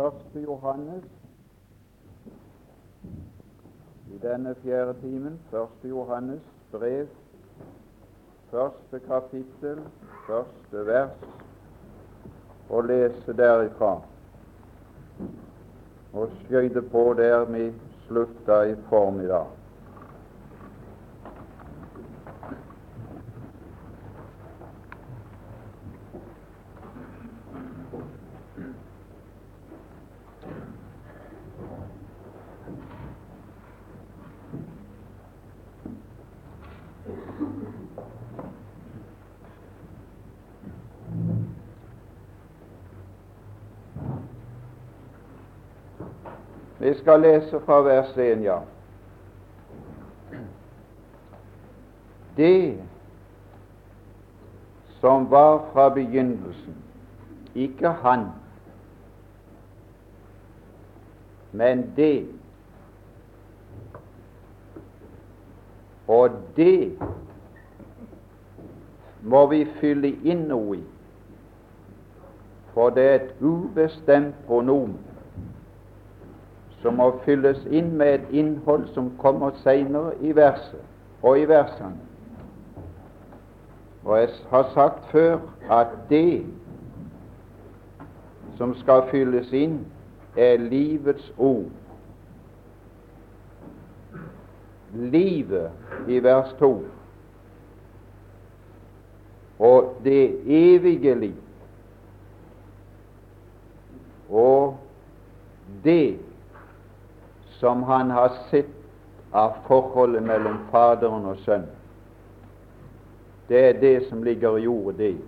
Første Johannes i denne fjerde timen. Første Johannes brev, første kapittel, første vers, og lese derifra. Og skøyte på der vi slutta i formiddag. Vi skal lese fra vers 1, ja. Det som var fra begynnelsen, ikke Han, men det. Og det må vi fylle inn noe i, for det er et ubestemt pronom som må fylles inn med et innhold som kommer senere i verset og i versene. Og jeg har sagt før at det som skal fylles inn, er livets ord. Livet i vers 2 og det evige liv. Og det som han har sett av forholdet mellom Faderen og Sønnen. Det er det som ligger i ordet 'det'.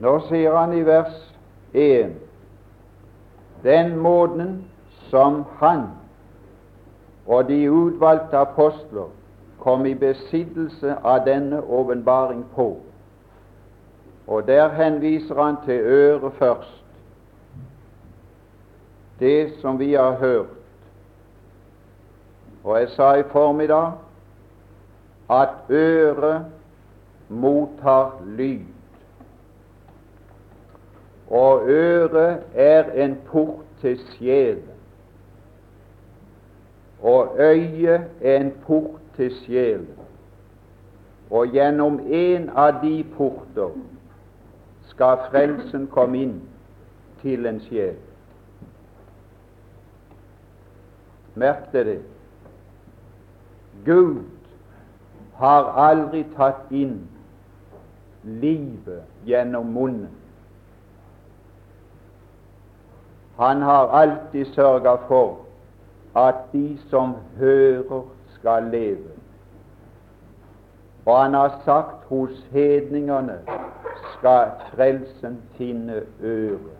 Nå sier han i vers 1 den måten som han og de utvalgte apostler kom i besittelse av denne åpenbaring på. Og der henviser han til øret først det som vi har hørt. Og jeg sa i formiddag at øret mottar lyd. Og øret er en port til sjelen. Og øyet er en port til sjelen. Og gjennom en av de porter skal frelsen komme inn til en sjel. Merk deg det. Gud har aldri tatt inn livet gjennom munnen. Han har alltid sørga for at de som hører, skal leve. Og han har sagt hos hedningene skal frelsen finne øre.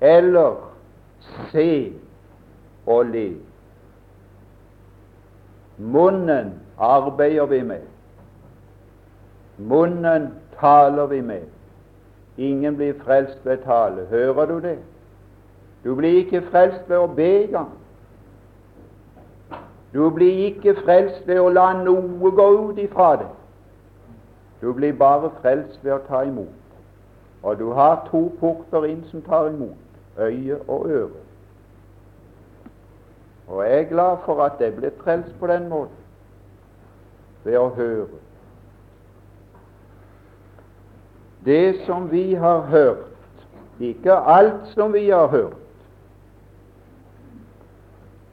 Eller se og le. Munnen arbeider vi med. Munnen taler vi med. Ingen blir frelst ved tale. Hører du det? Du blir ikke frelst ved å be engang. Du blir ikke frelst ved å la noe gå ut ifra deg. Du blir bare frelst ved å ta imot. Og du har to porter inn som tar imot øye og øre. Og jeg er glad for at jeg ble frelst på den måten, ved å høre. Det som vi har hørt, ikke alt som vi har hørt,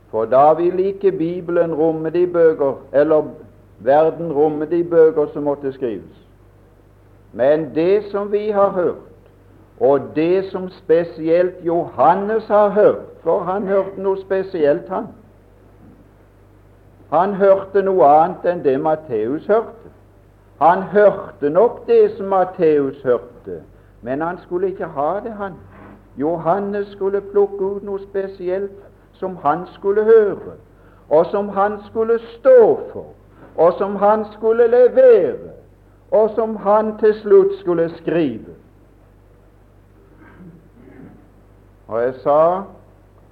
for da vil ikke Bibelen romme de bøker, eller verden romme de bøker som måtte skrives. Men det som vi har hørt, og det som spesielt Johannes har hørt, for han hørte noe spesielt, han. Han hørte noe annet enn det Matteus hørte. Han hørte nok det som Matteus hørte, men han skulle ikke ha det, han. Johannes skulle plukke ut noe spesielt som han skulle høre, og som han skulle stå for, og som han skulle levere, og som han til slutt skulle skrive. Og jeg sa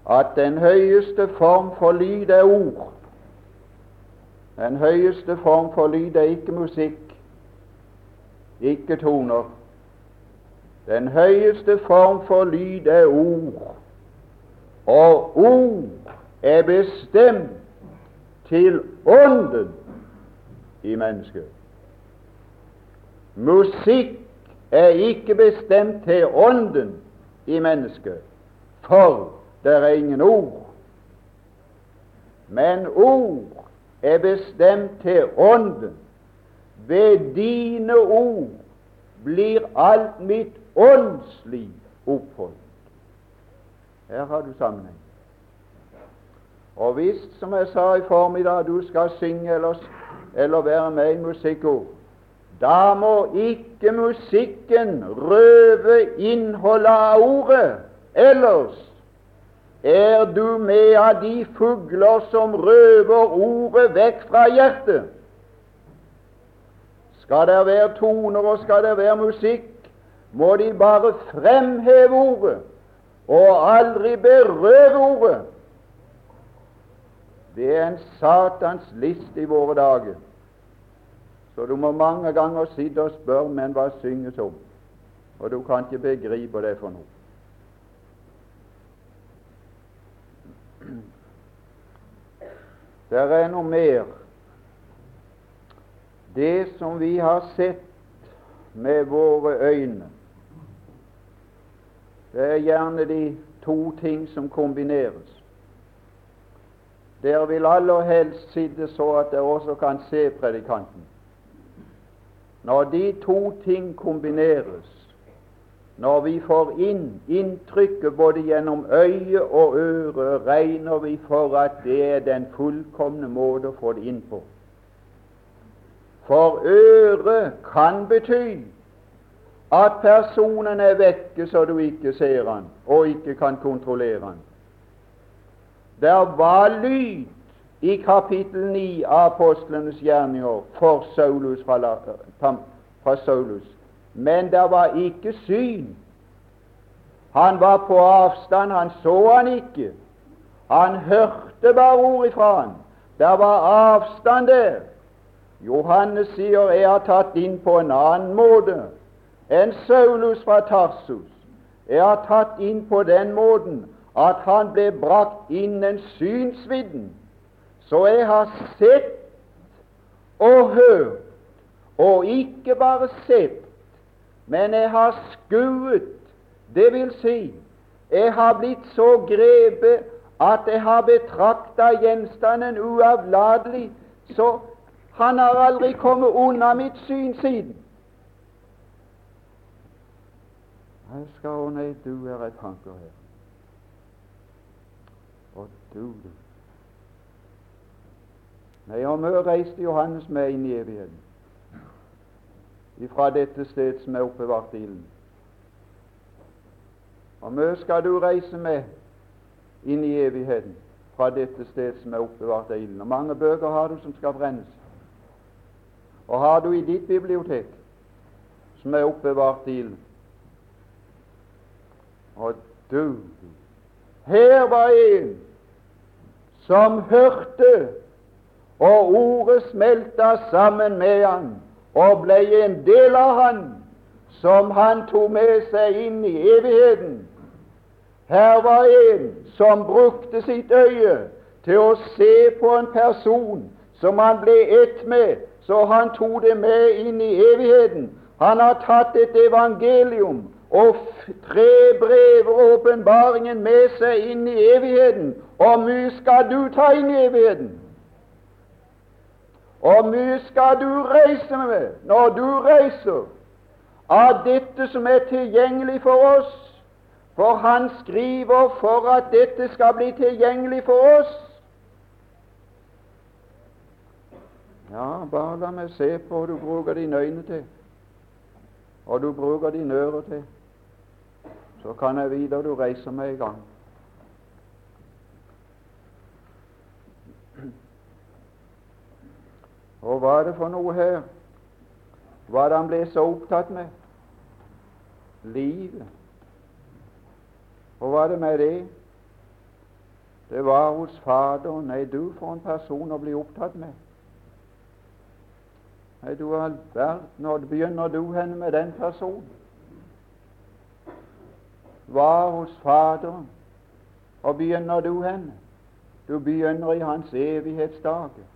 at den høyeste form for lyd er ord. Den høyeste form for lyd er ikke musikk. ikke toner. Den høyeste form for lyd er ord, og ord er bestemt til ånden i mennesket. Musikk er ikke bestemt til ånden i mennesket, for det er ingen ord. Men ord er bestemt til ånden. Ved dine ord blir alt mitt åndsliv oppholdt. Her har du sammenheng. Og hvis, som jeg sa i formiddag, du skal synge eller, eller være med i musikkord, da må ikke musikken røve innholdet av ordet. Ellers er du med av de fugler som røver ordet vekk fra hjertet. Skal det være toner og skal det være musikk, må de bare fremheve ordet og aldri berøre ordet. Det er en Satans list i våre dager. Så du må mange ganger sitte og spørre men hva synges om, og du kan ikke begripe det for noe. Det er noe mer. Det som vi har sett med våre øyne, det er gjerne de to ting som kombineres. Der vil aller helst sitte så at dere også kan se predikanten. Når de to ting kombineres, når vi får inn inntrykket både gjennom øye og øre, regner vi for at det er den fullkomne måte å få det inn på. For øre kan bety at personen er vekke så du ikke ser han og ikke kan kontrollere han. Der var lyd i kapittel 9 av apostlenes gjerninger for Saulus fra, fra Saulus, men det var ikke syn. Han var på avstand, han så han ikke. Han hørte bare ord ifra han. Det var avstand der. Johannes sier jeg har tatt inn på en annen måte enn Saulus fra Tarsus. Jeg har tatt inn på den måten at han ble brakt innen synsvidden. Så jeg har sett og hørt, og ikke bare sett, men jeg har skuet. Det vil si, jeg har blitt så grepet at jeg har betrakta gjenstanden uavlatelig, så han har aldri kommet unna mitt syn siden. Jeg skal ordne du er et tanker her. Og du, du. Nei, om jeg reiste Johannes med inn i evigheten ifra dette sted som er oppbevart i ilden. Og mye skal du reise med inn i evigheten fra dette sted som er oppbevart av ilden. Og mange bøker har du som skal brennes. Og har du i ditt bibliotek som er oppbevart i ilden. Og du Her var en som hørte, og ordet smelta sammen med han og ble en del av han, som han tok med seg inn i evigheten. Her var en som brukte sitt øye til å se på en person som han ble ett med, så han tok det med inn i evigheten. Han har tatt et evangelium og tre brev og åpenbaringen med seg inn i evigheten. Og mye skal du ta inn i evigheten. Og mye skal du reise med når du reiser av dette som er tilgjengelig for oss. For han skriver for at dette skal bli tilgjengelig for oss. Ja, bare la meg se på hva du bruker dine øyne til, og du bruker dine ører til så kan jeg vite at du reiser meg i gang. Og hva er det for noe her? Hva er det han ble så opptatt med? Livet. Og hva er det med det? Det var hos Faderen. Nei, du for en person å bli opptatt med. Nei, du all verden, når begynner du henne med den personen? Var hos Faderen. Og begynner du henne? Du begynner i Hans evighetsdager.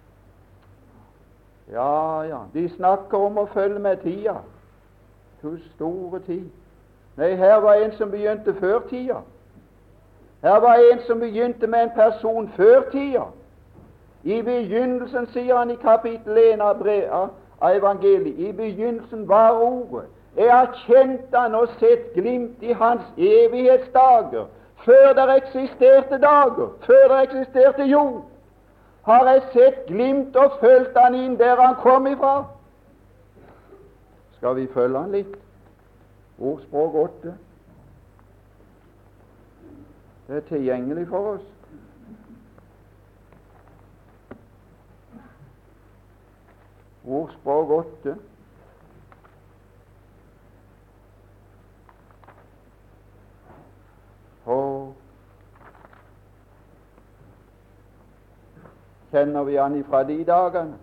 Ja, ja, de snakker om å følge med tida. Du store tid. Nei, her var en som begynte før tida. Her var en som begynte med en person før tida. I begynnelsen, sier han i kapittel 1 av, av evangeliet, i begynnelsen var Ordet. Jeg har kjent Han og sett glimt i Hans evighetsdager, før det eksisterte dager, før det eksisterte jord. Har jeg sett glimt og fulgt Han inn der Han kom ifra? Skal vi følge Han litt? Ordspråk 8. Det er tilgjengelig for oss. Ordspråk 8. Og kjenner vi han ifra de dagene?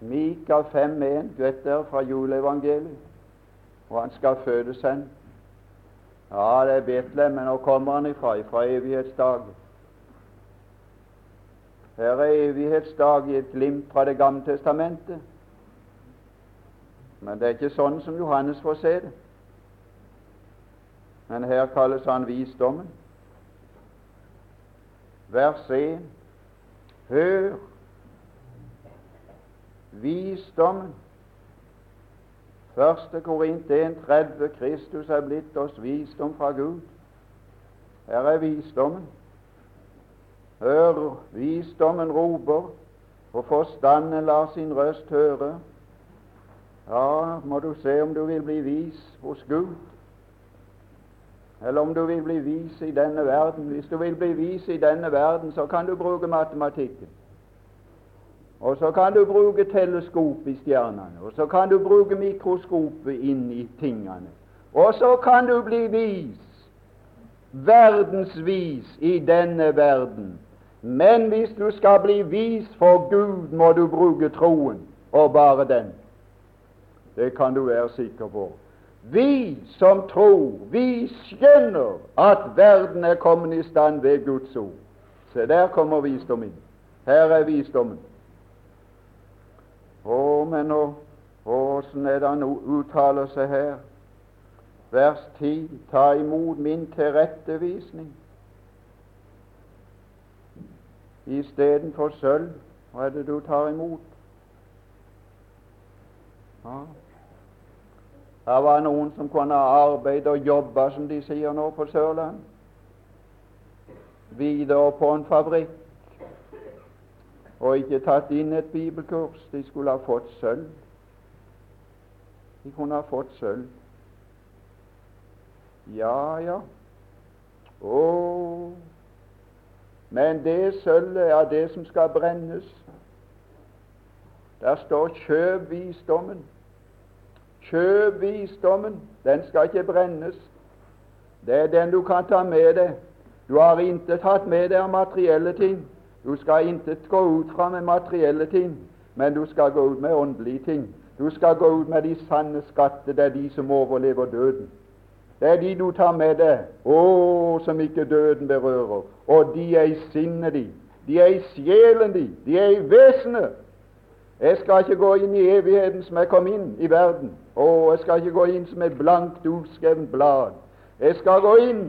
Mika 5.1, du vet der, fra juleevangeliet, og han skal fødes hen. Ja, det er Betlehem, men hvor kommer han ifra? Ifra evighetsdagen. Her er evighetsdag i et glimt fra Det gamle testamentet. Men det er ikke sånn som Johannes får se det. Men her kalles han visdommen. Vers 1. Hør visdommen. Første Korint 1,30 Kristus er blitt oss visdom fra Gud. Her er visdommen. Hør, visdommen roper, og forstanden lar sin røst høre. Ja, må du se om du vil bli vis hos Gud, eller om du vil bli vis i denne verden. Hvis du vil bli vis i denne verden, så kan du bruke matematikken. Og så kan du bruke teleskop i stjernene, og så kan du bruke mikroskopet inn i tingene. Og så kan du bli vis, verdensvis i denne verden. Men hvis du skal bli vis for Gud, må du bruke troen, og bare den. Det kan du være sikker på. Vi som tror, vi skjønner at verden er kommet i stand ved Guds ord. Se, der kommer visdommen. Her er visdommen. Å, men nå åssen er det han uttaler seg her? Vers 10.: Ta imot min tilrettevisning istedenfor sølv. Hva er det du tar imot? Ja. Det var noen som kunne arbeide og jobbe, som de sier nå på Sørlandet. Videre på en fabrikk. Og ikke tatt inn et bibelkurs. De skulle ha fått sølv. De kunne ha fått sølv. Ja, ja. Å, men det sølvet er det som skal brennes. Der står 'kjøp visdommen'. Kjøp visdommen. Den skal ikke brennes. Det er den du kan ta med deg. Du har intet tatt med deg av materielle ting. Du skal intet gå ut fra med materielle ting, men du skal gå ut med åndelige ting. Du skal gå ut med de sanne skatter. Det er de som overlever døden. Det er de du tar med deg, å, som ikke døden berører. Og de er i sinnet de. de er i sjelen de. de er i vesenet. Jeg skal ikke gå inn i evigheten som jeg kom inn i verden. Å, jeg skal ikke gå inn som et blankt, utskrevet blad. Jeg skal gå inn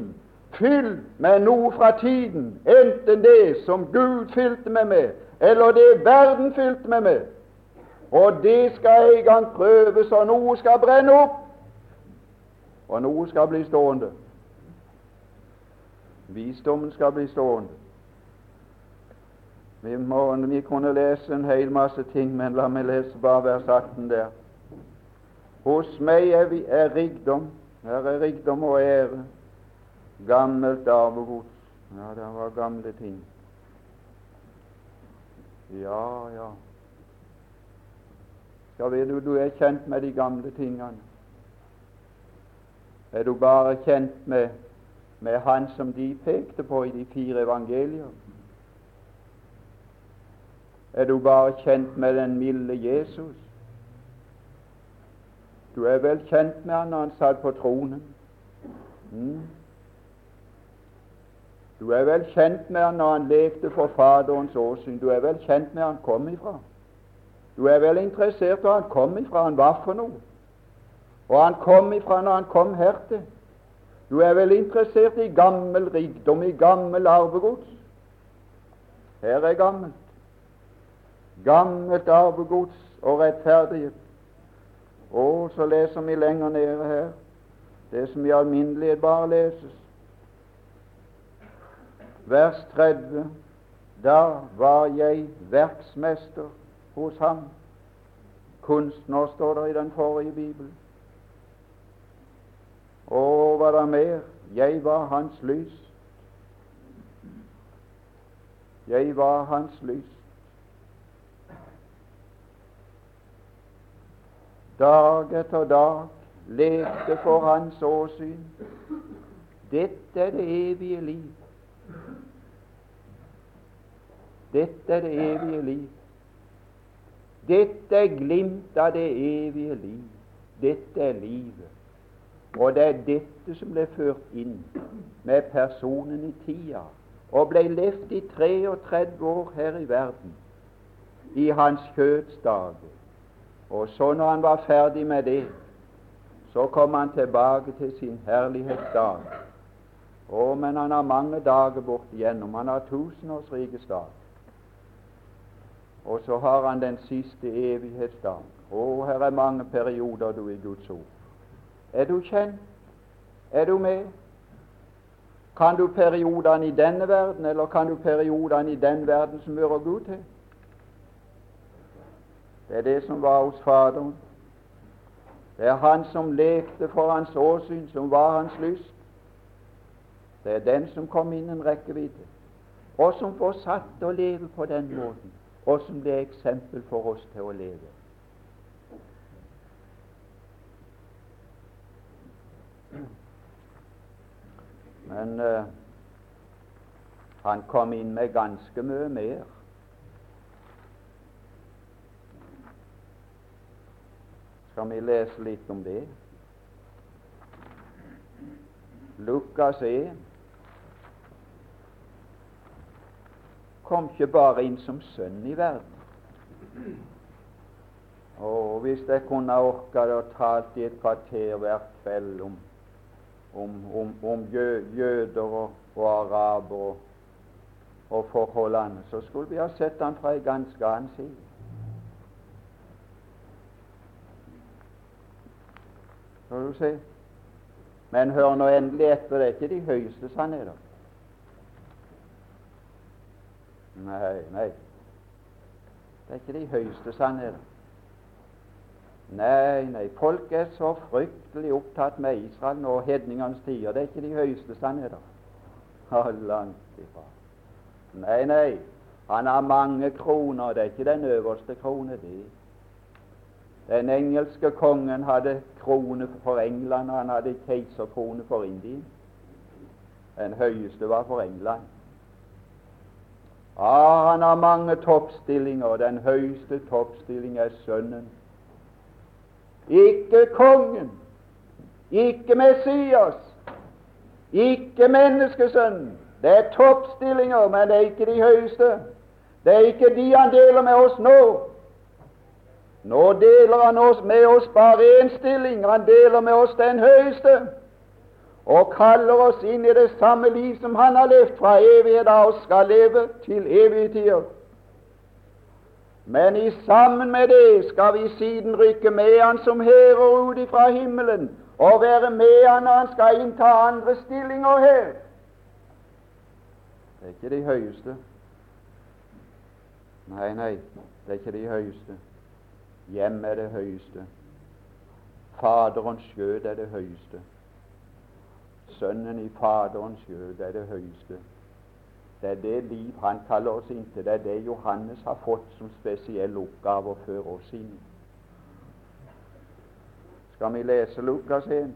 fylt med noe fra tiden, enten det som Gud fylte meg med, eller det verden fylte meg med. Og det skal jeg en gang prøves, og noe skal brenne opp og noe skal bli stående. Visdommen skal bli stående. Vi, må, vi kunne lese en hel masse ting, men la meg lese bare vers 18 der. Hos meg er, vi, er rikdom. Her er rikdom og ære. Gammelt arvegods. Ja, det var gamle ting. Ja, ja. Ja, vet du, du er kjent med de gamle tingene er du bare kjent med, med han som de pekte på i de fire evangelier. Er du bare kjent med den milde Jesus? Du er vel kjent med han når han satt på tronen. Mm. Du er vel kjent med han når han levde for Faderens åsyn. Du er vel kjent med han kom ifra. Du er vel interessert hvor han kom ifra, han var for noe. Og han kom ifra når han kom hertil. Du er vel interessert i gammel rikdom, i gammel arvegods. Her er gammelt. Gammelt arvegods og rettferdighet. Og så leser vi lenger nede her det som i alminnelighet bare leses. Vers 30. Da var jeg verksmester hos ham. Kunstner står det i den forrige Bibelen. Og hva da mer? Jeg var hans lys. Jeg var hans lys. Dag etter dag lekte for hans åsyn. Dette er det evige liv. Dette er det evige liv. Dette er glimt av det evige liv. Dette er livet. Og det er dette som ble ført inn med personen i tida, og ble levd i 33 år her i verden, i hans kjøds dager. Og så, når han var ferdig med det, så kom han tilbake til sin herlighetsdag. Å, men han har mange dager bort igjennom. Han har tusenårsrikets dag. Og så har han den siste evighetsdag. Å, her er mange perioder du i Guds ord. Er du kjent? Er du med? Kan du periodene i denne verden, eller kan du periodene i den verden som hører Gud til? Det er det som var hos Faderen. Det er Han som lekte for hans åsyn, som var hans lyst. Det er den som kom innen rekkevidde, og som får satt å leve på den måten, og som ble eksempel for oss til å leve. Men uh, han kom inn med ganske mye mer. Skal vi lese litt om det? Lukas 1 kom ikke bare inn som sønn i verden. Og hvis jeg kunne orka det talt i et kvarter hver kveld om om, om, om jøder og, og araber og, og forholdene, så skulle vi ha sett han fra en ganske annen side. Du se. Men hør nå endelig etter, det er ikke de høyeste sannheter. Nei, nei. Det er ikke de høyeste sannheter. Nei, nei, folk er så fryktelig opptatt med Israel nå, hedningenes tider. Det er ikke de høyeste sannheter. Langt ifra. Nei, nei, han har mange kroner. Det er ikke den øverste krone, det. Den engelske kongen hadde krone for England, og han hadde keiserkrone for Indien. Den høyeste var for England. Ah, han har mange toppstillinger. Den høyeste toppstilling er sønnen ikke kongen, ikke Messias, ikke menneskesønnen. Det er toppstillinger, men det er ikke de høyeste. Det er ikke de han deler med oss nå. Nå deler han oss med oss bare én stilling. Han deler med oss den høyeste og kaller oss inn i det samme liv som han har levd fra evighet av og skal leve til evige tider. Men i sammen med det skal vi siden rykke med Han som hærer ut ifra himmelen, og være med Han når Han skal innta andre stillinger her. Det er ikke de høyeste. Nei, nei, det er ikke de høyeste. Hjem er det høyeste. Faderens skjød er det høyeste. Sønnen i Faderens skjød er det høyeste. Det er det liv han kaller oss inn til. Det er det Johannes har fått som spesiell oppgave å føre oss inn Skal vi lese Lukas 1?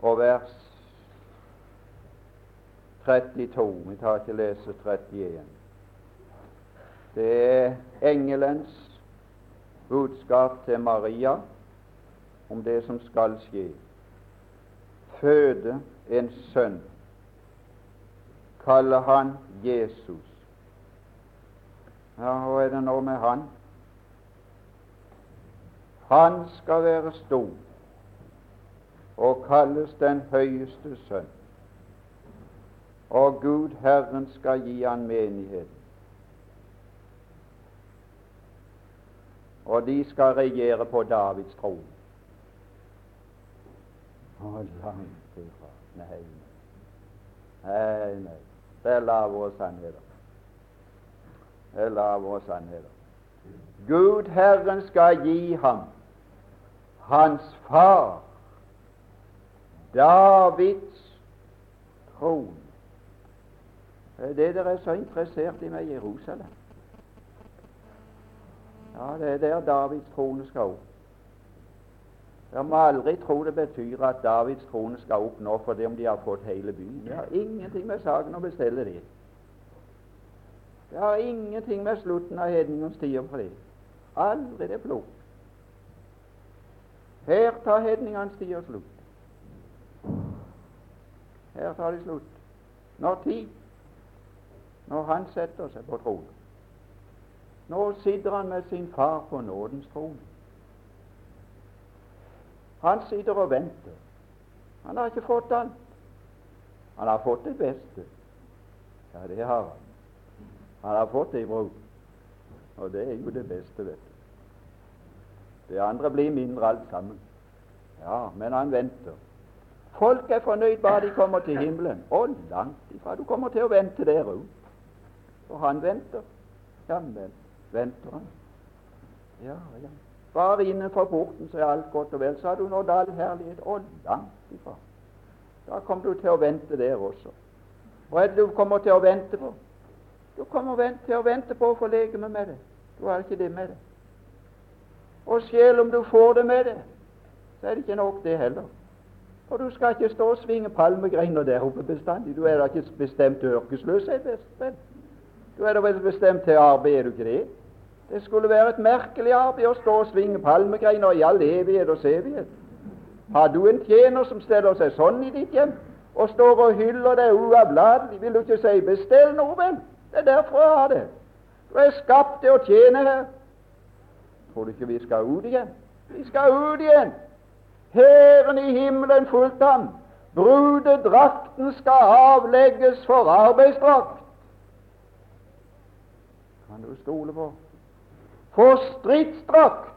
Og vers 32. Vi tar ikke lese 31. Det er engelens budskap til Maria om det som skal skje. Føde en sønn. Kaller han Jesus. Ja, hva er det nå med han? Han skal være stor og kalles den høyeste sønn. Og Gud Herren skal gi han menighet. Og de skal regjere på Davids tron. Å, langt ifra. Nei, nei, nei. Det er lavere sannheter. Det er lavere sannheter. Gud Herren skal gi ham hans far Davids tron. Det er det dere er så interessert i med Jerusalem. Ja, det er der Davids trone skal opp. Dere må aldri tro det betyr at Davids trone skal opp nå fordi om de har fått hele byen. Det har ingenting med saken å bestille det. Det har ingenting med slutten av hedningens tider for det. Aldri det plukk. Her tar hedningenes tider slutt. Her tar de slutt. Når tid? Når han setter seg på tronen. Nå sitter han med sin far på nådens trone. Han sitter og venter. Han har ikke fått alt. Han har fått det beste. Ja, det har han. Han har fått det i brud, og det er jo det beste, vet du. Det andre blir mindre alt sammen. Ja, men han venter. Folk er fornøyd bare de kommer til himmelen. Og langt ifra. Du kommer til å vente der òg. Og han venter. Jammen venter han. Ja, ja. Bare innenfor porten så er alt godt og vel. Har du nådd all herlighet. Og langt ifra. Da kommer du til å vente der også. Hva er det du kommer til å vente på? Du kommer til å vente på å få legeme med det. Du har ikke det med det. Og selv om du får det med det, så er det ikke nok, det heller. For du skal ikke stå og svinge palmegreiner der oppe bestandig. Du er da ikke bestemt til ørkesløshet. Du er da vel bestemt til arbeid, er du ikke det? Det skulle være et merkelig arbeid å stå og svinge palmegreiner i all evighet og evighet. Har du en tjener som steller seg sånn i ditt hjem, og står og hyller deg uavlatelig, vil du ikke si 'bestell noe', vel? Det er derfor jeg har det. Du er skapt til å tjene her. Tror du ikke vi skal ut igjen? Vi skal ut igjen. Hæren i himmelen fulgte ham. Brudedrakten skal avlegges for arbeidsdrakt. Kan du stole på? For stridsdrakt.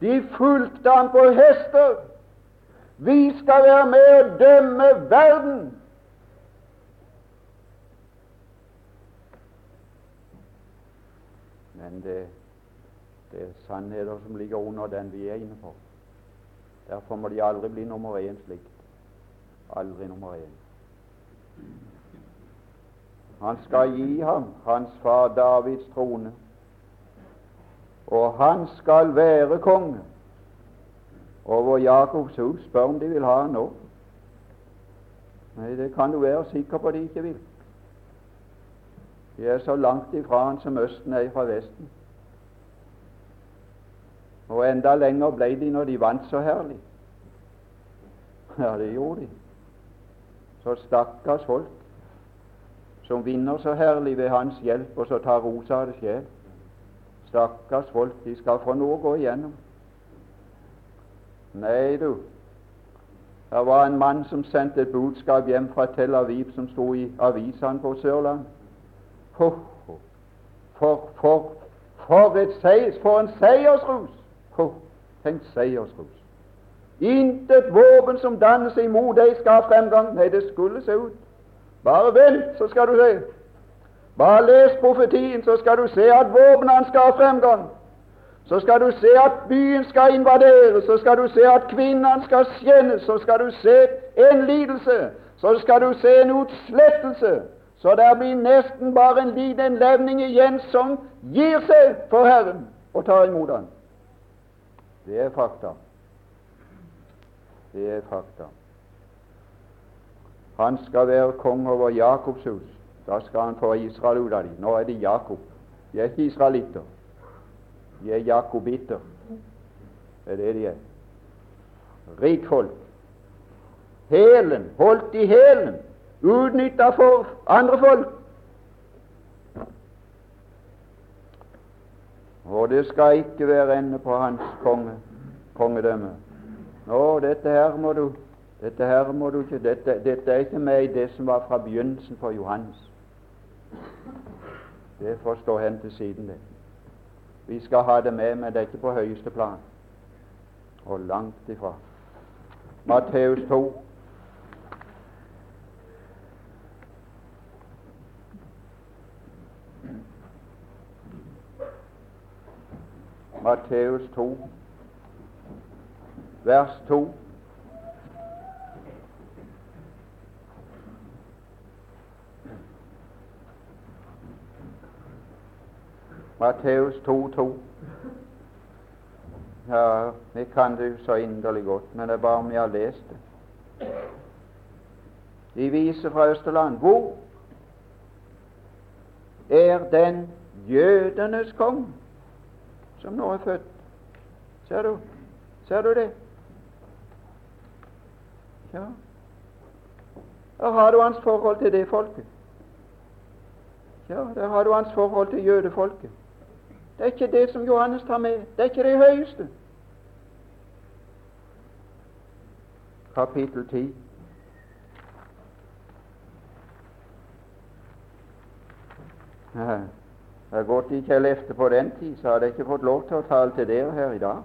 De fulgte han på hester. Vi skal være med å dømme verden. Men det, det er sannheter som ligger under den vi er inne på. Derfor må de aldri bli nummer én slikt. Aldri nummer én. Han skal gi ham hans far Davids trone, og han skal være konge over Jakobs hus. Spør om de vil ha han nå. Nei, det kan du være sikker på de ikke vil. De er så langt ifra han som Østen er fra Vesten. Og enda lenger ble de når de vant så herlig. Ja, det gjorde de. Så stakkars folk som vinner så herlig ved hans hjelp, og så tar rosa av det sjel. Stakkars folk, de skal få noe å gå igjennom. Nei, du. Det var en mann som sendte et budskap hjem fra Tel Aviv som sto i avisene på Sørlandet. For, for, for, et seis, for en seiersrus! Oh, tenk seiersrus. Intet våpen som danner seg imot deg, skal ha fremgang. Nei, det skulle se ut. Bare vent, så skal du se. Bare les profetien, så skal du se at våpnene skal ha fremgang. Så skal du se at byen skal invaderes, så skal du se at kvinnene skal skjennes, så skal du se en lidelse, så skal du se en utslettelse. Så det blir nesten bare en liten levning igjen som gir seg for Herren og tar imot Han. Det er fakta. Det er fakta. Han skal være konge over Jakobs hus. Da skal han få Israel ut av dem. Nå er de Jakob. De er ikke israelitter. De er jakobitter. Det er det de er. Rikfolk. Hælen. Holdt i hælen. Utnytta for andre folk. Og det skal ikke være ende på hans konge, kongedømme. Nå, dette her må du dette her må du ikke dette, dette er ikke med i det som var fra begynnelsen for Johannes. Det får stå hen til siden, det. Vi skal ha det med, men det er ikke på høyeste plan. Og langt ifra. Matteus 2. Matteus 2, vers 2. Matteus 2, 2. Ja, det kan du så inderlig godt, men det er bare om jeg har lest det. De viser fra Østerland. Hvor er den jødenes konge? som nå er født. Ser du? Ser du det? Ja. Da har du hans forhold til det folket. Ja, der har du hans forhold til jødefolket. Det er ikke det som Johannes tar med. Det er ikke det høyeste. Kapittel 10. Ja. Det er godt ikke jeg levde på den tid, så hadde jeg ikke fått lov til å tale til dere her i dag.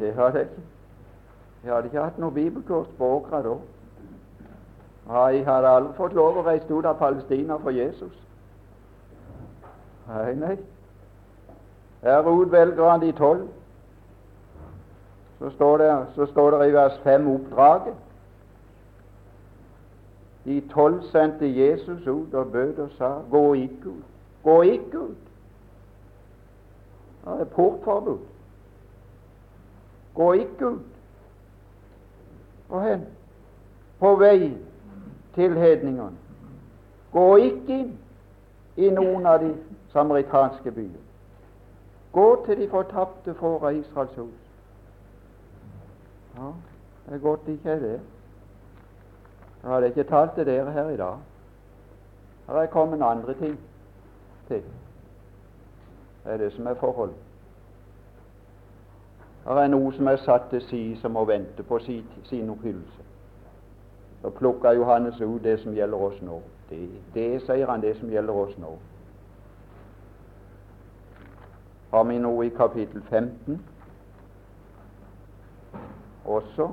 Det hadde jeg ikke. Jeg hadde ikke hatt noe bibelkurs på Åkra da. Jeg hadde aldri fått lov å reise ut av Palestina for Jesus. Nei, nei. Her utvelger han de tolv. Så står det, så står det i vers 5 oppdraget. De tolv sendte Jesus ut og bød og sa gå ikke ut. Gå ikke ut. Det er portforbud. Gå ikke ut. Hvor hen? På vei til hedningene. Gå ikke inn i noen av de samaritanske byer. Gå til de fortapte får Israels hus. Ja, det er godt ikke er det. Jeg hadde ikke talt til dere her i dag. Her er kommet andre ting til. Det er det som er forholdet. Her er noe som er satt til side, som må vente på sin, sin oppfyllelse. Så plukker Johannes ut det som gjelder oss nå. Det, det sier han, det som gjelder oss nå. Har vi noe i kapittel 15 også?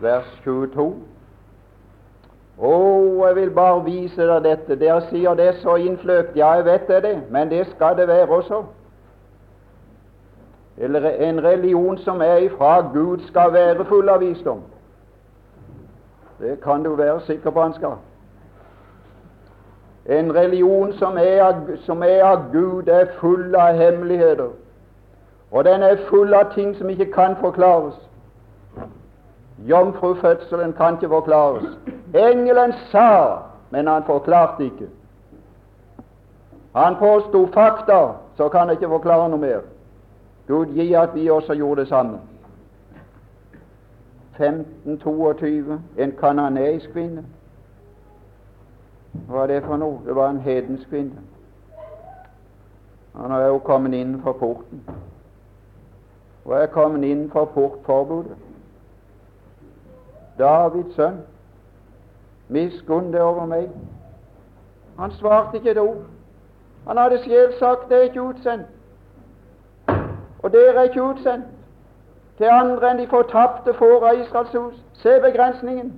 vers 22. Å, oh, jeg vil bare vise deg dette. Dere sier det er så innfløkt. Ja, jeg vet det, men det skal det være også. Eller en religion som er ifra Gud, skal være full av visdom. Det kan du være sikker på han skal. En religion som er, av, som er av Gud, er full av hemmeligheter. Og den er full av ting som ikke kan forklares. Jomfrufødselen kan ikke forklares. Engelen sa, men han forklarte ikke. Han påsto fakta, så kan han ikke forklare noe mer. Gud gi at vi også gjorde det samme. 1522, en kananeisk kvinne. Hva var det for noe? Det var en hedensk kvinne. Han er jo kommet innenfor porten. Og er kommet innenfor portforbudet. Davids sønn, miskunn deg over meg. Han svarte ikke et ord. Han hadde selv sagt det er ikke utsendt. Og dere er ikke utsendt til andre enn de fortapte får av Israels hus. Se begrensningen.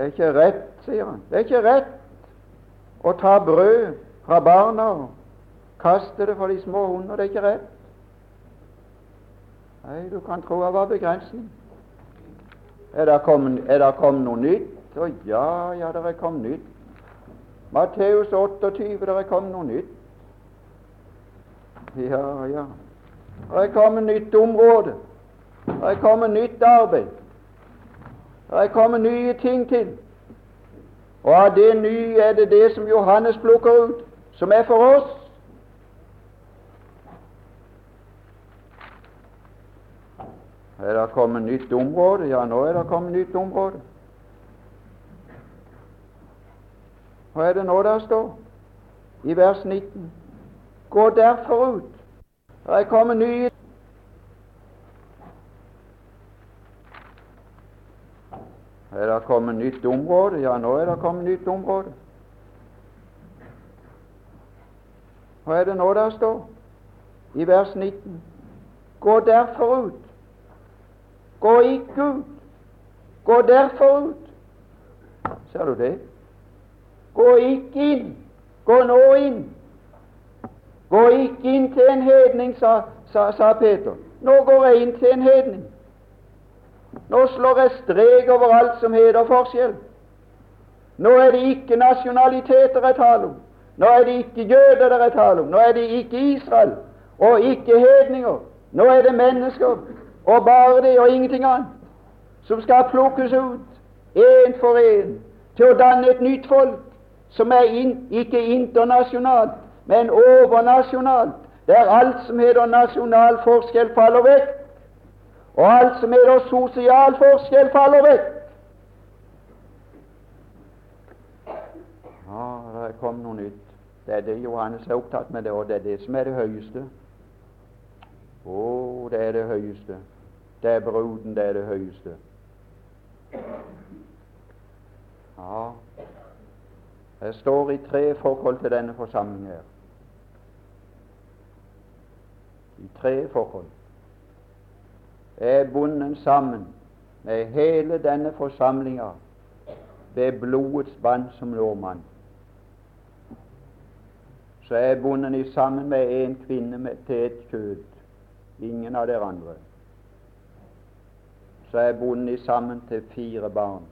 Det er ikke rett, sier han. Det er ikke rett å ta brød fra barna og kaste det for de små hunder. Det er ikke rett. Nei, du kan tro det var begrensning. Er det kommet, kom noe nytt? Å ja, ja, det er kommet nytt. Matteus 28, det er kommet noe nytt. Ja, ja. Det er kommet nytt område. Det er kommet nytt arbeid. Det er kommet nye ting til. Og av det nye er det det som Johannes plukker ut, som er for oss. Er det kommet nytt område? Ja, nå er det kommet nytt område. Hva er det nå der står i vers 19? Gå derfor ut. Det er kommet nye Er det kommet nytt område? Ja, nå er det kommet nytt område. Hva er det nå der står i vers 19? Gå derfor ut. Gå ikke ut. Gå derfor ut. Ser du det? Gå ikke inn. Gå nå inn. Gå ikke inn til en hedning, sa, sa, sa Peter. Nå går jeg inn til en hedning. Nå slår jeg strek over alt som heter forskjell. Nå er det ikke nasjonaliteter jeg taler om. Nå er det ikke jøder det er tale om. Nå er det ikke Israel og ikke hedninger. Nå er det mennesker, og bare det og ingenting annet, som skal plukkes ut, én for én, til å danne et nytt folk, som er in, ikke internasjonalt, men overnasjonalt, der alt som heter nasjonal forskjell, faller vekk. Og alt som er av sosial forskjell, faller vekk. Ja, det kom noe nytt. Det er det Johannes er opptatt med, det, og det er det som er det høyeste. Å, det er det høyeste. Det er bruden, det er det høyeste. Ja, jeg står i tre forhold til denne forsamlingen her. I tre forhold er bundet sammen med hele denne forsamlinga ved blodets bånd som nordmann. Så er bundet sammen med en kvinne med, til et kjød, ingen av dere andre. Så er bundet sammen til fire barn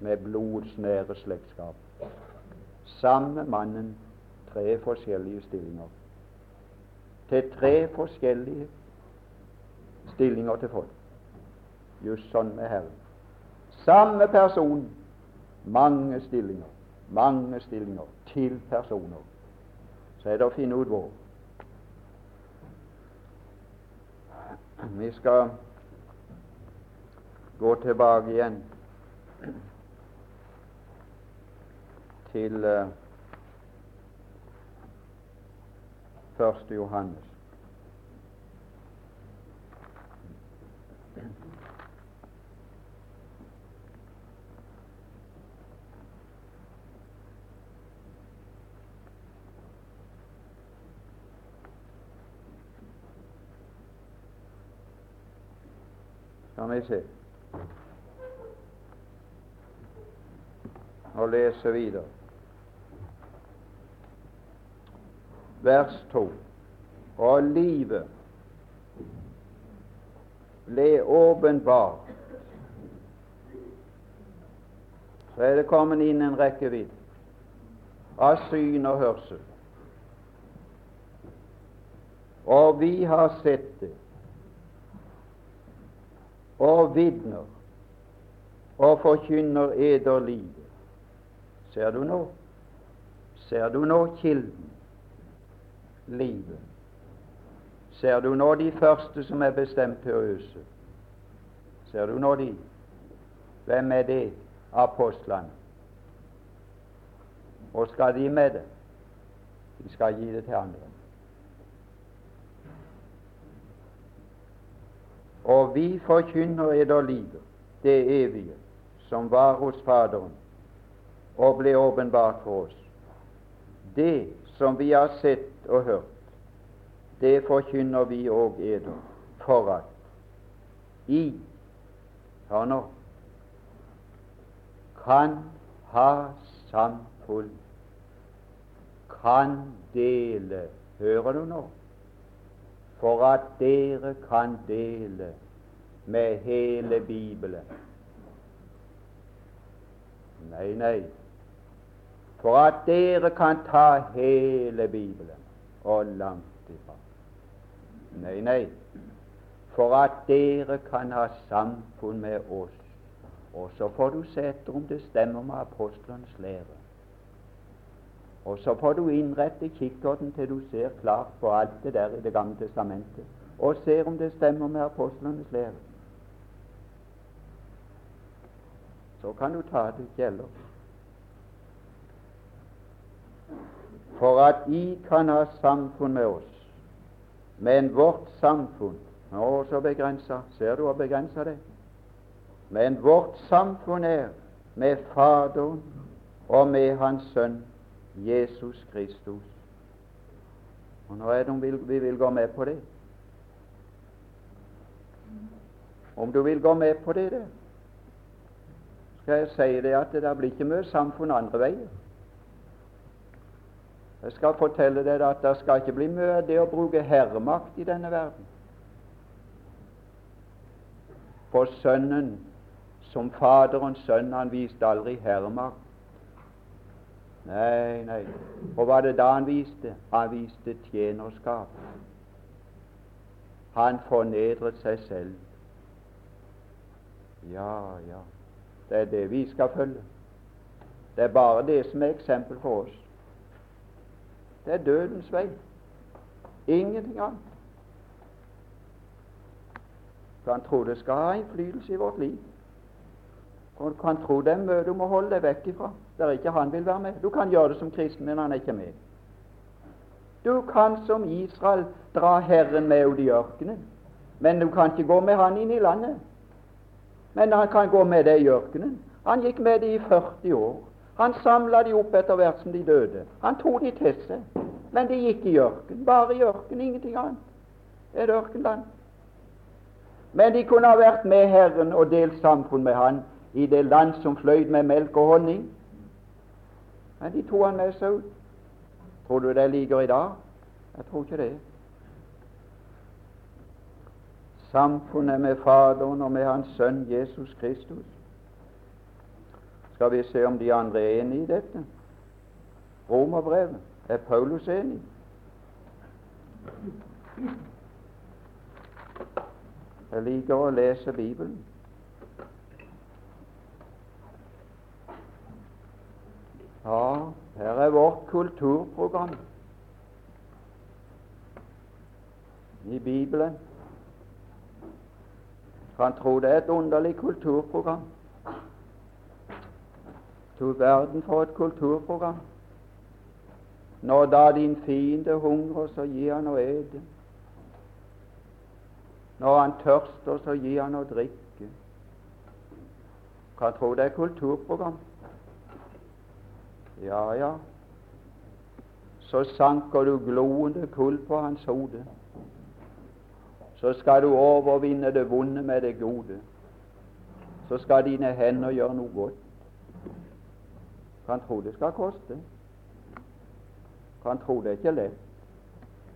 med blodets nære slektskap. Samme mannen, tre forskjellige stillinger. Til tre forskjellige stillinger til folk. Just sånn med Herren. Samme person, mange stillinger. Mange stillinger til personer. Så er det å finne ut hvor. Vi skal gå tilbake igjen til uh, 1. Johannes. Skal vi se og lese videre. Vers 2. Og livet ble åpenbart. Så er det kommet inn en rekkevidde av syn og hørsel. Og vi har sett det og vitner og forkynner eder livet. Ser du nå? Ser du nå kilden? Livet. Ser du nå de første som er bestemt til å øse? Ser du nå de? Hvem er det? Apostlene. Og skal de med det? De skal gi det til andre. Og vi forkynner eder livet, det evige, som var hos Faderen, og ble åpenbart for oss. Det som vi har sett og hørt, det forkynner vi òg eder, for at I Hør nå kan ha samfunn, kan dele Hører du nå? For at dere kan dele med hele Bibelen. Nei, nei, for at dere kan ta hele Bibelen. og langt ifra. Nei, nei, for at dere kan ha samfunn med oss. Og så får du se etter om det stemmer med apostlenes lære. Og så får du innrette kikkerten til du ser klart på alt det der i Det gamle testamentet, og ser om det stemmer med apostlenes lære. Så kan du ta det gjelder. For at I kan ha samfunn med oss. Men vårt samfunn Nå så begrensa. Ser du hvor begrensa det Men vårt samfunn er med Faderen og med Hans Sønn Jesus Kristus. Og Nå er det om vi vil gå med på det. Om du vil gå med på det der, skal jeg si det at det blir ikke mye samfunn andre veier. Jeg skal fortelle deg at det skal ikke bli mye det å bruke herremakt i denne verden. For Sønnen, som Faderens sønn, han viste aldri herremakt. Nei, nei. Og hva det da han viste? Han viste tjenerskap. Han fornedret seg selv. Ja, ja. Det er det vi skal følge. Det er bare det som er eksempel for oss. Det er dødens vei. Ingenting annet. Kan tro det skal ha innflytelse i vårt liv. Og kan tro det er mye du må holde deg vekk ifra, der ikke han vil være med. Du kan gjøre det som kristen, men han er ikke med. Du kan som Israel dra Herren med ut i ørkenen, men du kan ikke gå med han inn i landet. Men han kan gå med deg i ørkenen. Han gikk med dem i 40 år. Han samla de opp etter hvert som de døde. Han tok de til seg. Men de gikk i ørken. Bare i ørken, ingenting annet. Et ørkenland. Men de kunne ha vært med Herren og delt samfunn med Han i det land som fløyt med melk og honning. Men de tok han med seg ut. Tror du det ligger i dag? Jeg tror ikke det. Samfunnet med Faderen og med Hans Sønn Jesus Kristus skal vi se om de andre er enig i dette. Romerbrevet. Er Paulus enig? Jeg liker å lese Bibelen. Ja, her er vårt kulturprogram i Bibelen. Kan tro det er et underlig kulturprogram. Du verden for et kulturprogram. Når da din fiende hungrer, så gir han å ete. Når han tørster, så gir han å drikke. Kan tro det er kulturprogram. Ja, ja. Så sanker du gloende kull på hans hode. Så skal du overvinne det vonde med det gode. Så skal dine hender gjøre noe godt. Kan tro det skal koste. Kan tro det er ikke lett.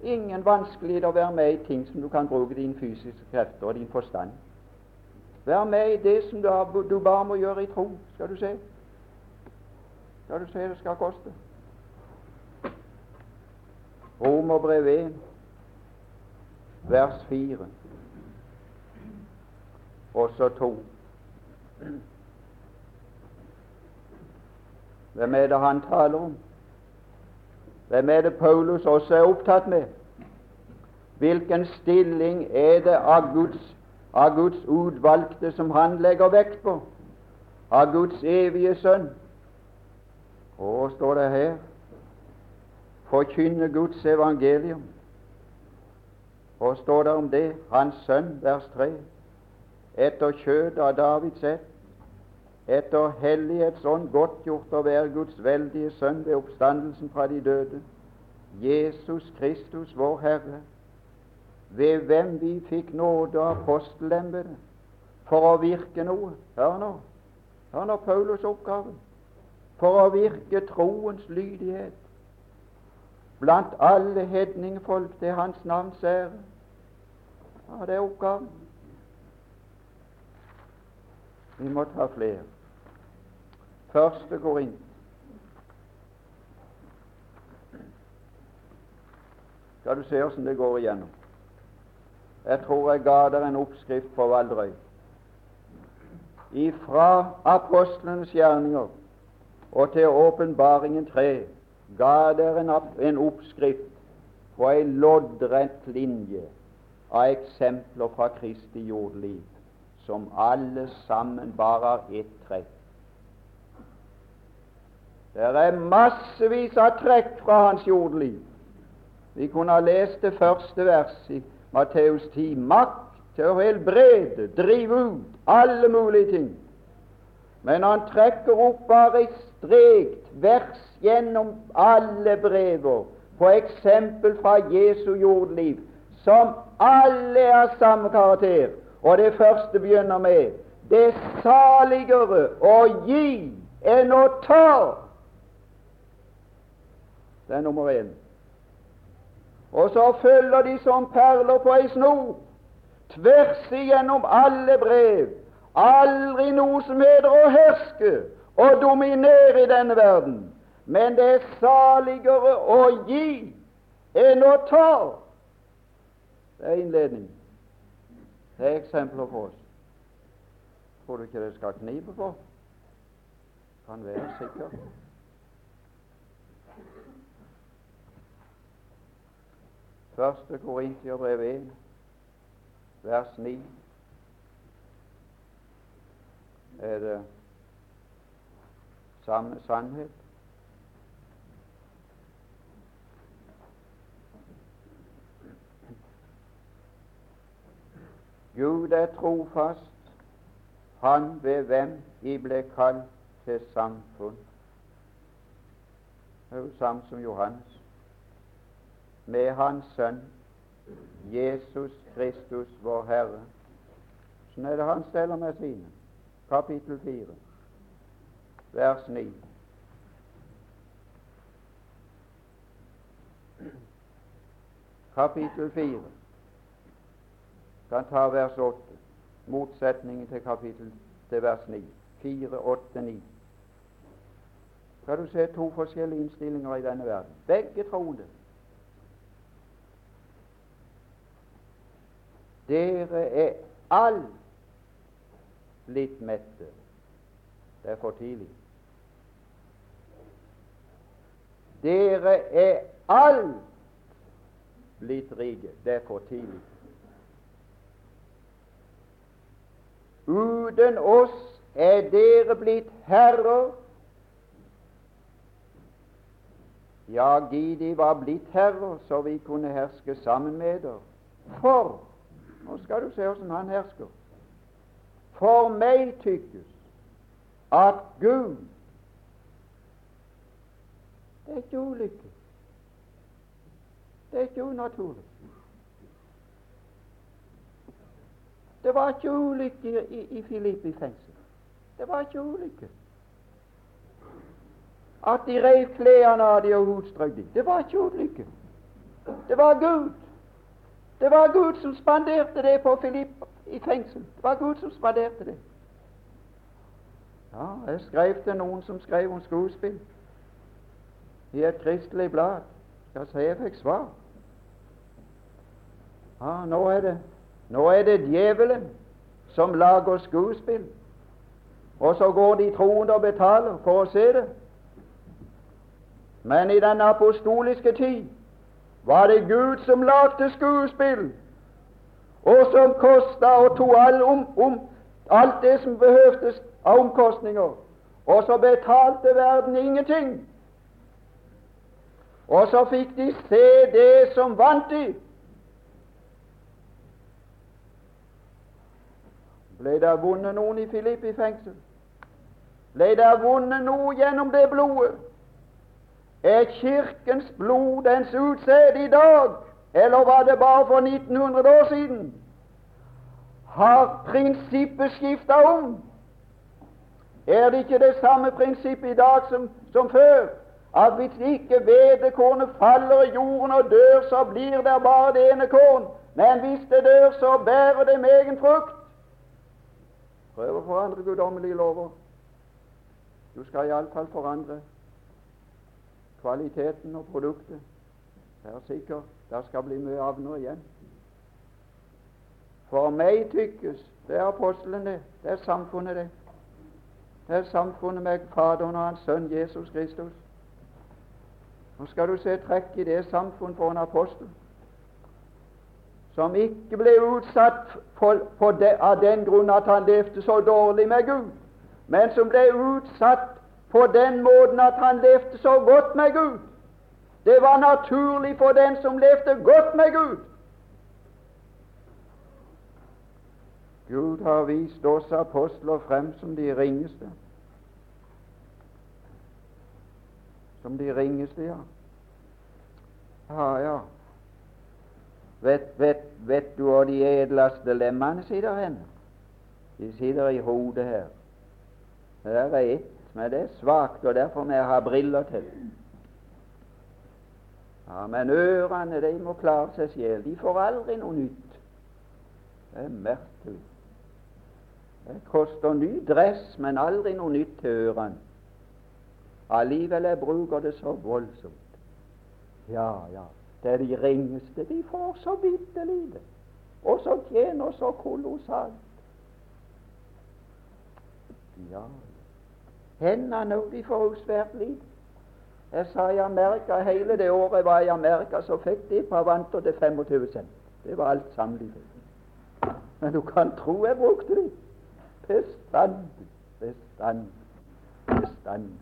Ingen vanskelighet å være med i ting som du kan bruke dine fysiske krefter og din forstand. Vær med i det som du, har, du bare må gjøre i tro, skal du se. Skal du se det skal koste. Romerbrev 1, vers 4, og så 2. Hvem er det han taler om? Hvem er det Paulus også er opptatt med? Hvilken stilling er det av Guds, av Guds utvalgte som han legger vekt på? Av Guds evige sønn? Og står det her forkynne Guds evangelium. Og står det om det? Hans sønn, vers 3. Etter kjød av Davids ett etter hellighetsånd godtgjort å være Guds veldige sønn ved oppstandelsen fra de døde, Jesus Kristus, vår Herre, ved hvem vi fikk nåde av apostelembetet for å virke noe. Hør nå, hør nå Paulus' oppgave. For å virke troens lydighet blant alle hedningfolk til Hans navns ære. Ja, det er oppgaven. Vi må ta flere. Første inn. Skal du se åssen det går igjennom. Jeg tror jeg ga dere en oppskrift på Valdrøy. Ifra apostlenes gjerninger og til åpenbaringen 3 ga dere en oppskrift på ei loddrett linje av eksempler fra Kristi jordliv, som alle sammen bare har ett trekk. Det er massevis av trekk fra hans jordliv. Vi kunne ha lest det første verset i Matteus 10. Makt til å helbrede, drive ut, alle mulige ting. Men han trekker opp bare et strekt vers gjennom alle brever på eksempel fra Jesu jordliv, som alle er samme karakter. Og det første begynner med det er saligere å gi enn å ta. Det er nummer én. Og så følger de som perler på ei snor, tvers igjennom alle brev. Aldri noe som heter å herske og dominere i denne verden. Men det er saligere å gi enn å ta. Det er innledning. Det er eksempler for oss. Tror du ikke det skal knipe på? Kan være sikker. Første Korintiabrev 1, vers 9. Er det samme sannhet? Gud er trofast, Han ved hvem I ble kalt til samfunn. Det er jo samme som Johannes. Med Hans Sønn, Jesus Kristus, vår Herre. Sånn er det han steller med sine. Kapittel 4, vers 9. Kapittel 4 kan ta vers 8, motsetningen til kapittel til vers 9. 4, 8, 9. Skal du se to forskjellige innstillinger i denne verden. Begge troende. Dere er all blitt mette. Det er for tidlig. Dere er alt blitt rike. Det er for tidlig. Uten oss er dere blitt herrer. Ja, Gidi var blitt herrer, så vi kunne herske sammen med dere. For Nå skal du se hvordan han hersker. For meg tykkes at Gud Det er ikke ulykke. Det er ikke unaturlig. Det var ikke ulykke i, i Filippi fengsel. Det var ikke ulykke. At de rev klærne av de og hudstrøk dem. Det var ikke ulykke. Det var Gud. Det var Gud som spanderte det på Filipp i fengsel. Det var Gud som spanderte det. Ja, jeg skrev til noen som skrev om skuespill i et kristelig blad. Ja, så jeg fikk svar. Ja, nå er det nå er det djevelen som lager skuespill, og så går de troende og betaler for å se det. Men i den apostoliske tid var det Gud som lagde skuespill, og som kosta og tok all om, om, alt det som behøvdes av omkostninger, og så betalte verden ingenting. Og så fikk de se det som vant de. Ble det vunnet noen i Filippi fengsel? Ble det vunnet noe gjennom det blodet? Er Kirkens blod dens utsede i dag, eller var det bare for 1900 år siden? Har prinsippet skifta om? Er det ikke det samme prinsippet i dag som, som før? At hvis ikke hvetekornet faller i jorden og dør, så blir det bare det ene korn. Men hvis det dør, så bærer det med egen frukt. Prøv å forandre guddommelige lover. Du skal iallfall forandre kvaliteten og produktet. Det er sikkert det skal bli mye av nå igjen. For meg tykkes det er apostelen, det. Det er samfunnet, det. Det er samfunnet med Faderen og Hans Sønn Jesus Kristus. Nå skal du se trekk i det samfunn for en apostel som ikke ble utsatt for, for det, av den grunn at han levde så dårlig med Gud, men som ble utsatt på den måten at han levde så godt med Gud. Det var naturlig for den som levde godt med Gud. Gud har vist oss apostler frem som de ringeste. Som de ringeste, ja. Ja, ja. Vet, vet, vet du hvor de edleste lemmene sitter hen? De sitter i hodet her. Det er ett, men det er svakt, og derfor må jeg ha briller til. Ja, Men ørene de må klare seg selv. De får aldri noe nytt. Det er merkelig. Det koster ny dress, men aldri noe nytt til ørene. Allikevel jeg bruker det så voldsomt. Ja, ja. Det er de ringeste. De får så bitte lite, og så tjener så kolossalt. Ja, hendene òg, de får jo svært lite. Jeg sa i Amerika hele det året jeg var i Amerika, så fikk de et par vanter til 25 cent. Det var alt samlivet. Men du kan tro jeg brukte de. Bestandig, bestandig, bestandig.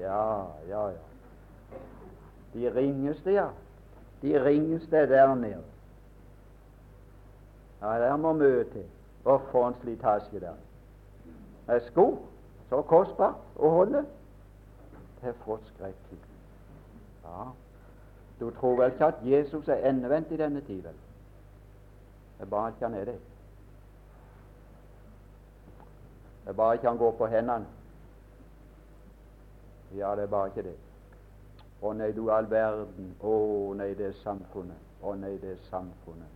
Ja, ja, ja. De ringeste, ja. De ringeste er der nede. Ja, der må møte. Og få en slitasje der. Med sko så kostbart å holde. Det er forskrekkelig. Ja. Du tror vel ikke at Jesus er endevendt i denne tid, vel? Det er bare ikke han er det. Det er bare ikke han går på hendene. Ja, det er bare ikke det. Å nei, du all verden. Å nei, det er samfunnet. Å nei, det er samfunnet.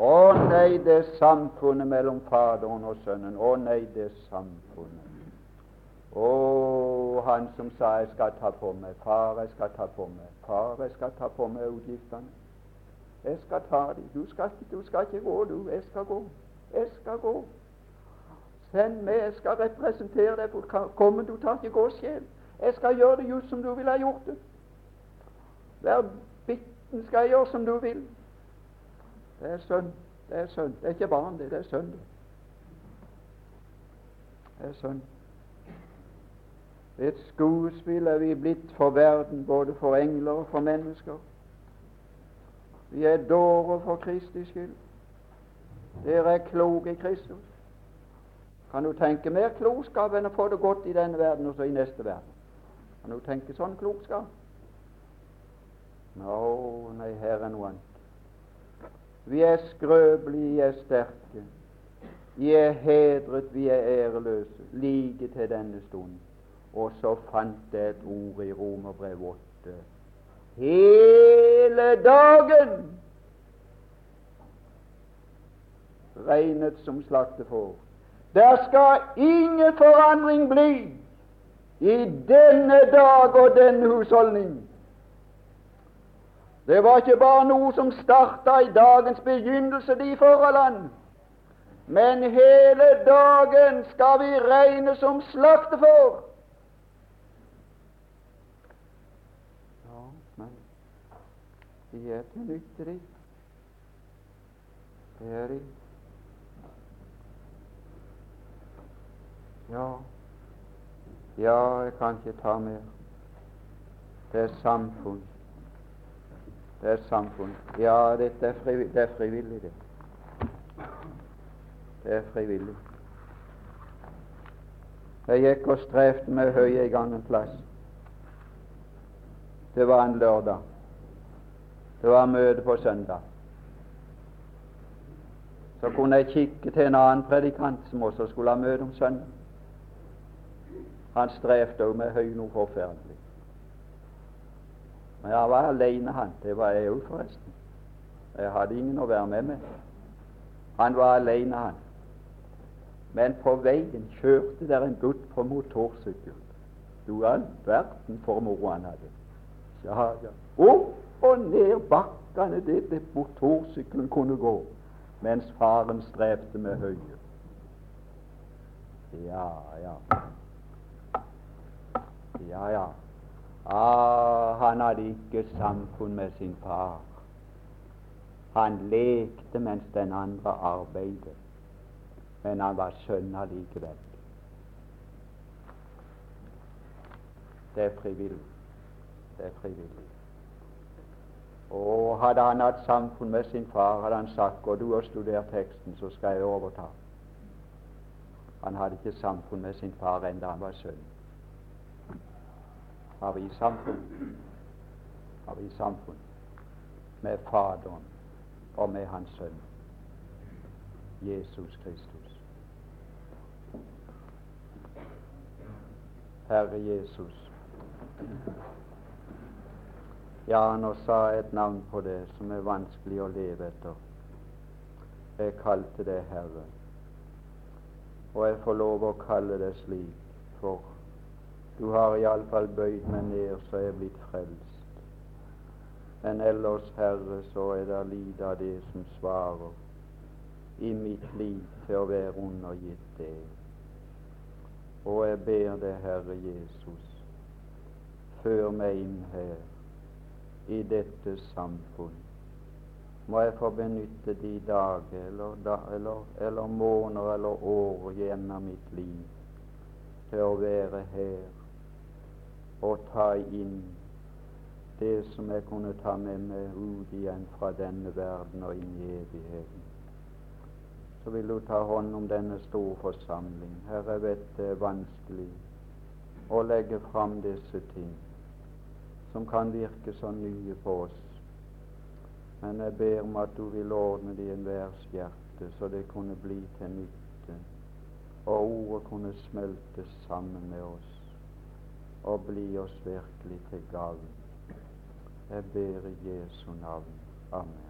Å nei, det er samfunnet mellom Faderen og Sønnen. Å nei, det er samfunnet. Å, han som sa 'jeg skal ta på meg', 'Far, jeg skal ta på meg', 'Far, jeg skal ta på meg utgiftene'. Jeg skal ta dem. Du skal, du skal ikke gå, du. Jeg skal gå. Jeg skal gå. Send meg, jeg skal representere deg. Kommer du tar ikke gå selv. Jeg skal gjøre det just som du ville ha gjort det. Hver bitten skal jeg gjøre som du vil. Det er sønn. Det er sønn. Det er ikke barn, det. Det er sønn. Det er sønn. Et skuespill er vi blitt for verden, både for engler og for mennesker. Vi er dårer for Kristi skyld. Dere er kloke i Kristus. Kan du tenke mer klokskap enn å få det godt i denne verden og så i neste verden? Kan du tenke sånn klokskap? Nå, no, nei, her er noe annet. Vi er skrøpelige, vi er sterke. Vi er hedret, vi er æreløse, like til denne stund. Og så fant jeg et ord i Romerbrev 8. Hele dagen regnet som slaktefår. Der skal ingen forandring bli i denne dag og denne husholdning. Det var ikke bare noe som starta i dagens begynnelse, de forholdene. Men hele dagen skal vi regne som slaktefår. Ja, men de er til nytte, de. Det er de. Ja, ja, jeg kan ikke ta mer. Det er samfunn. Det er samfunn. Ja, dette er frivillig, det. Er frivillig, det. det er frivillig. Jeg gikk og strevde med høye i gang en plass. Det var en lørdag. Det var møte på søndag. Så kunne jeg kikke til en annen predikant som også skulle ha møte om søndag. Han strevde òg med høy noe forferdelig. Men jeg var alene, han. Det var jeg òg, forresten. Jeg hadde ingen å være med med. Han var alene, han. Men på veien kjørte der en gutt på motorsykkel. Du all verden for moro han hadde. Ja, ja. Opp og ned bakkene det, det motorsykkelen kunne gå, mens faren strevde med høye. Ja, ja. Ja, ja. Ah, han hadde ikke samfunn med sin far. Han lekte mens den andre arbeidet, men han var sønn allikevel. Det er frivillig. Det er frivillig. Og hadde han hatt samfunn med sin far, hadde han sagt går du og studer teksten, så skal jeg overta. Han hadde ikke samfunn med sin far enda han var sønn. Har vi samfunn? Har vi samfunn med Faderen og med Hans Sønn, Jesus Kristus? Herre Jesus, ja, nå sa jeg et navn på det som er vanskelig å leve etter. Jeg kalte det Herre. Og jeg får lov å kalle det slik, for du har iallfall bøyd meg ned, så jeg er blitt frelst. Men ellers, Herre, så er det lite av det som svarer i mitt liv til å være undergitt deg. Og jeg ber deg, Herre Jesus, før meg inn her i dette samfunn. Må jeg få benytte de dager eller, eller, eller måneder eller år gjennom mitt liv til å være her og ta inn det som jeg kunne ta med meg ut igjen fra denne verden og inn i evigheten. Så vil du ta hånd om denne store forsamling. Herre, jeg vet det er vanskelig å legge fram disse ting som kan virke så nye på oss. Men jeg ber om at du vil ordne det i enhvers hjerte, så det kunne bli til nytte, og ordet kunne smelte sammen med oss og bli oss virkelig til gagn. Jeg ber i Jesu navn. Amen.